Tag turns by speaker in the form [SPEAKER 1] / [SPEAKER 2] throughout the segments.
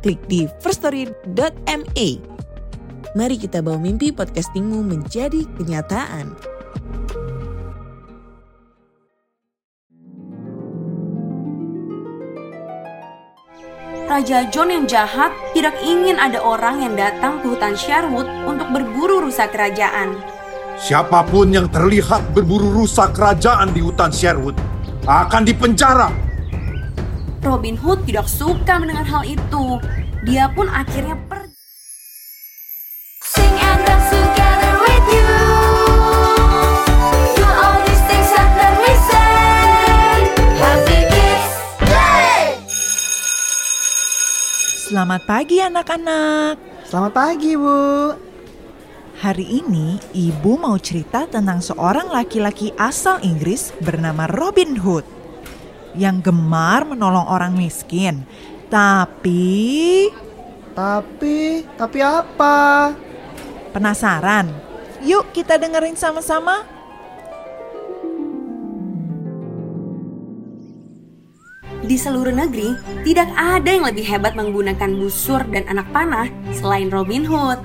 [SPEAKER 1] klik di firststory.me. Mari kita bawa mimpi podcastingmu menjadi kenyataan.
[SPEAKER 2] Raja John yang jahat tidak ingin ada orang yang datang ke hutan Sherwood untuk berburu rusa kerajaan.
[SPEAKER 3] Siapa pun yang terlihat berburu rusa kerajaan di hutan Sherwood akan dipenjara.
[SPEAKER 2] Robin Hood tidak suka mendengar hal itu. Dia pun akhirnya pergi.
[SPEAKER 4] Sing and dance together with you. Do all these things and then we say Happy Kids Day.
[SPEAKER 5] Selamat pagi anak-anak.
[SPEAKER 6] Selamat pagi, Bu.
[SPEAKER 5] Hari ini ibu mau cerita tentang seorang laki-laki asal Inggris bernama Robin Hood yang gemar menolong orang miskin. Tapi
[SPEAKER 6] Tapi, tapi apa?
[SPEAKER 5] penasaran? Yuk kita dengerin sama-sama.
[SPEAKER 2] Di seluruh negeri, tidak ada yang lebih hebat menggunakan busur dan anak panah selain Robin Hood.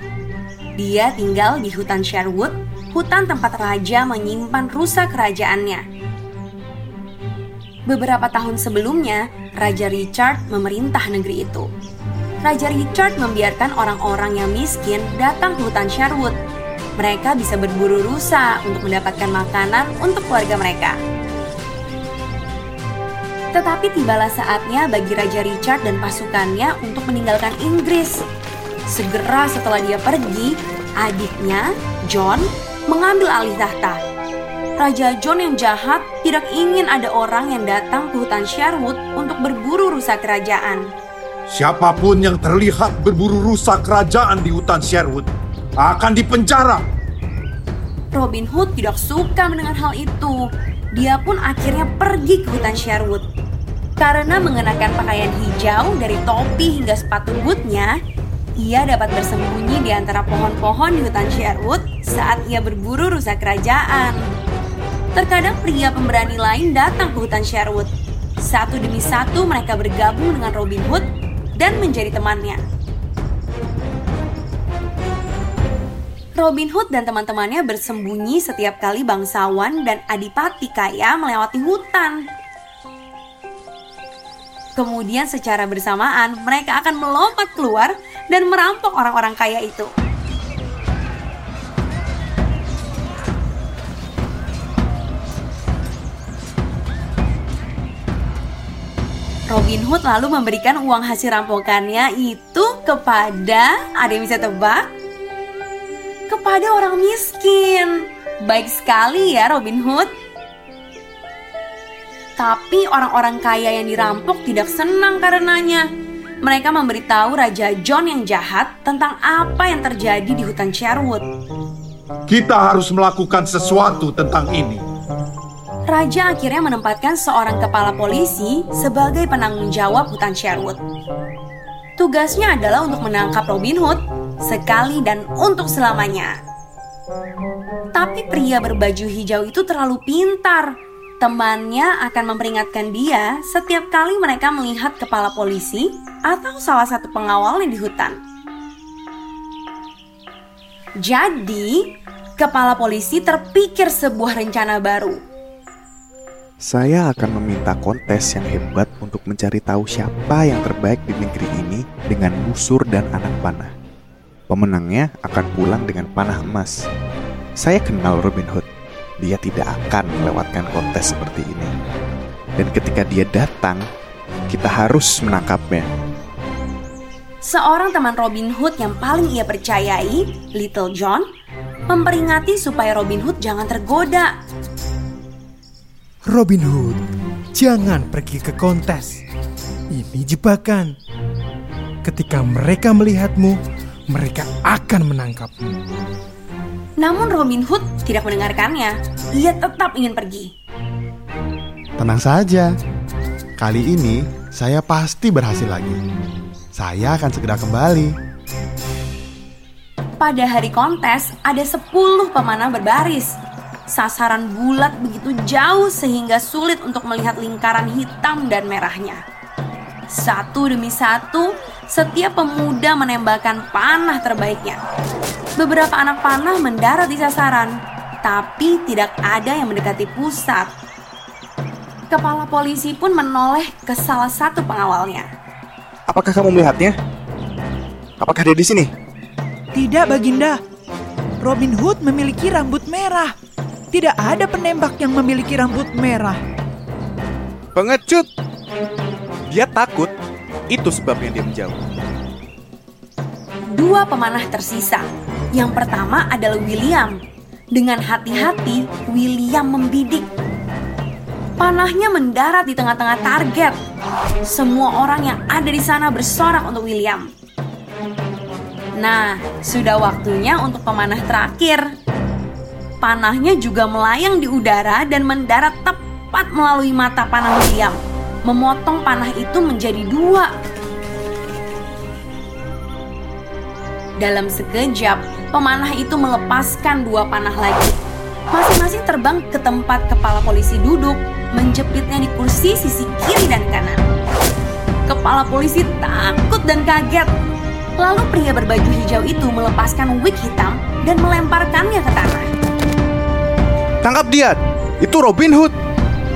[SPEAKER 2] Dia tinggal di hutan Sherwood, hutan tempat raja menyimpan rusa kerajaannya. Beberapa tahun sebelumnya, Raja Richard memerintah negeri itu. Raja Richard membiarkan orang-orang yang miskin datang ke hutan Sherwood. Mereka bisa berburu rusa untuk mendapatkan makanan untuk keluarga mereka. Tetapi tibalah saatnya bagi Raja Richard dan pasukannya untuk meninggalkan Inggris. Segera setelah dia pergi, adiknya, John, mengambil alih tahta. Raja John yang jahat tidak ingin ada orang yang datang ke hutan Sherwood untuk berburu rusa kerajaan.
[SPEAKER 3] Siapa pun yang terlihat berburu rusa kerajaan di hutan Sherwood akan dipenjara.
[SPEAKER 2] Robin Hood tidak suka mendengar hal itu. Dia pun akhirnya pergi ke hutan Sherwood. Karena mengenakan pakaian hijau dari topi hingga sepatu bootnya, ia dapat bersembunyi di antara pohon-pohon di hutan Sherwood saat ia berburu rusa kerajaan. Terkadang pria pemberani lain datang ke hutan Sherwood. Satu demi satu mereka bergabung dengan Robin Hood dan menjadi temannya. Robin Hood dan teman-temannya bersembunyi setiap kali bangsawan dan adipati kaya melewati hutan. Kemudian secara bersamaan mereka akan melompat keluar dan merampok orang-orang kaya itu. Robin Hood lalu memberikan uang hasil rampokannya itu kepada, ada yang bisa tebak? Kepada orang miskin. Baik sekali ya Robin Hood. Tapi orang-orang kaya yang dirampok tidak senang karenanya. Mereka memberitahu Raja John yang jahat tentang apa yang terjadi di hutan Sherwood.
[SPEAKER 3] Kita harus melakukan sesuatu tentang ini.
[SPEAKER 2] Raja akhirnya menempatkan seorang kepala polisi sebagai penanggung jawab hutan Sherwood. Tugasnya adalah untuk menangkap Robin Hood sekali dan untuk selamanya. Tapi pria berbaju hijau itu terlalu pintar. Temannya akan memperingatkan dia setiap kali mereka melihat kepala polisi atau salah satu pengawalnya di hutan. Jadi, kepala polisi terpikir sebuah rencana baru.
[SPEAKER 7] Saya akan meminta kontes yang hebat untuk mencari tahu siapa yang terbaik di negeri ini dengan busur dan anak panah. Pemenangnya akan pulang dengan panah emas. Saya kenal Robin Hood. Dia tidak akan melewatkan kontes seperti ini. Dan ketika dia datang, kita harus menangkapnya.
[SPEAKER 2] Seorang teman Robin Hood yang paling ia percayai, Little John, memperingati supaya Robin Hood jangan tergoda.
[SPEAKER 8] Robin Hood, jangan pergi ke kontes. Ini jebakan. ketika mereka melihatmu, mereka akan menangkapmu.
[SPEAKER 2] Namun Robin Hood tidak mendengarkannya. Ia tetap ingin pergi.
[SPEAKER 9] Tenang saja. Kali ini saya pasti berhasil lagi. Saya akan segera kembali.
[SPEAKER 2] Pada hari kontes, ada 10 pemanah berbaris. Sasaran bulat begitu jauh sehingga sulit untuk melihat lingkaran hitam dan merahnya. Satu demi satu, setiap pemuda menembakkan panah terbaiknya. Beberapa anak panah mendarat di sasaran, tapi tidak ada yang mendekati pusat. Kepala polisi pun menoleh ke salah satu pengawalnya.
[SPEAKER 7] Apakah kamu melihatnya? Apakah dia di sini?
[SPEAKER 5] Tidak, Baginda. Robin Hood memiliki rambut merah. Tidak ada penembak yang memiliki rambut merah.
[SPEAKER 7] Pengecut! Dia takut. Itu sebabnya dia menjauh.
[SPEAKER 2] Dua pemanah tersisa. Yang pertama adalah William. Dengan hati-hati, William membidik. Panahnya mendarat di tengah-tengah target. Semua orang yang ada di sana bersorak untuk William. Nah, sudah waktunya untuk pemanah terakhir. Panahnya juga melayang di udara dan mendarat tepat melalui mata panah William, memotong panah itu menjadi dua. Dalam sekejap, pemanah itu melepaskan dua panah lagi. Masing-masing terbang ke tempat kepala polisi duduk, menjepitnya di kursi sisi kiri dan kanan. Kepala polisi takut dan kaget. Lalu pria berbaju hijau itu melepaskan wig hitam dan melemparkannya ke tanah.
[SPEAKER 7] Tangkap dia! Itu Robin Hood!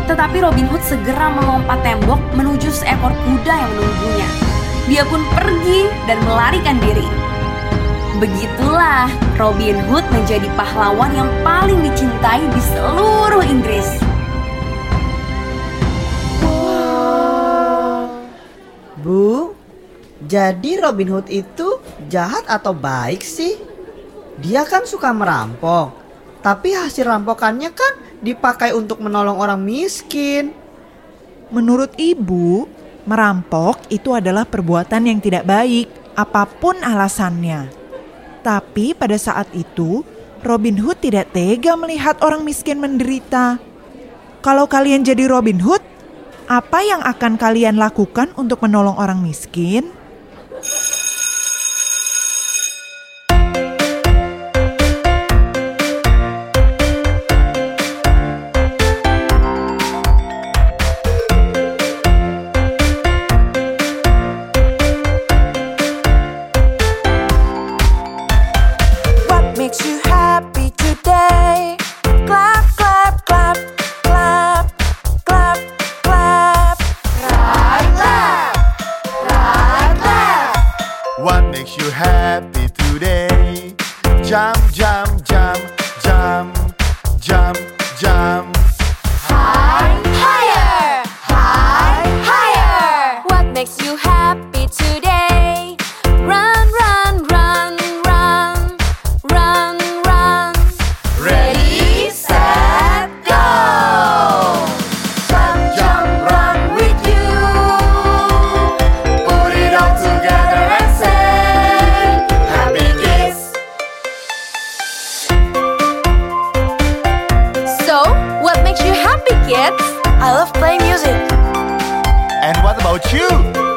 [SPEAKER 2] Tetapi Robin Hood segera melompat tembok menuju seekor kuda yang menunggunya. Dia pun pergi dan melarikan diri. Begitulah Robin Hood menjadi pahlawan yang paling dicintai di seluruh Inggris.
[SPEAKER 6] Bu, jadi Robin Hood itu jahat atau baik sih? Dia kan suka merampok, tapi hasil rampokannya kan dipakai untuk menolong orang miskin.
[SPEAKER 5] Menurut ibu, merampok itu adalah perbuatan yang tidak baik, apa pun alasannya. Tapi pada saat itu, Robin Hood tidak tega melihat orang miskin menderita. Kalau kalian jadi Robin Hood, apa yang akan kalian lakukan untuk menolong orang miskin?
[SPEAKER 4] Makes you happy today?
[SPEAKER 9] Jump, jump, about you?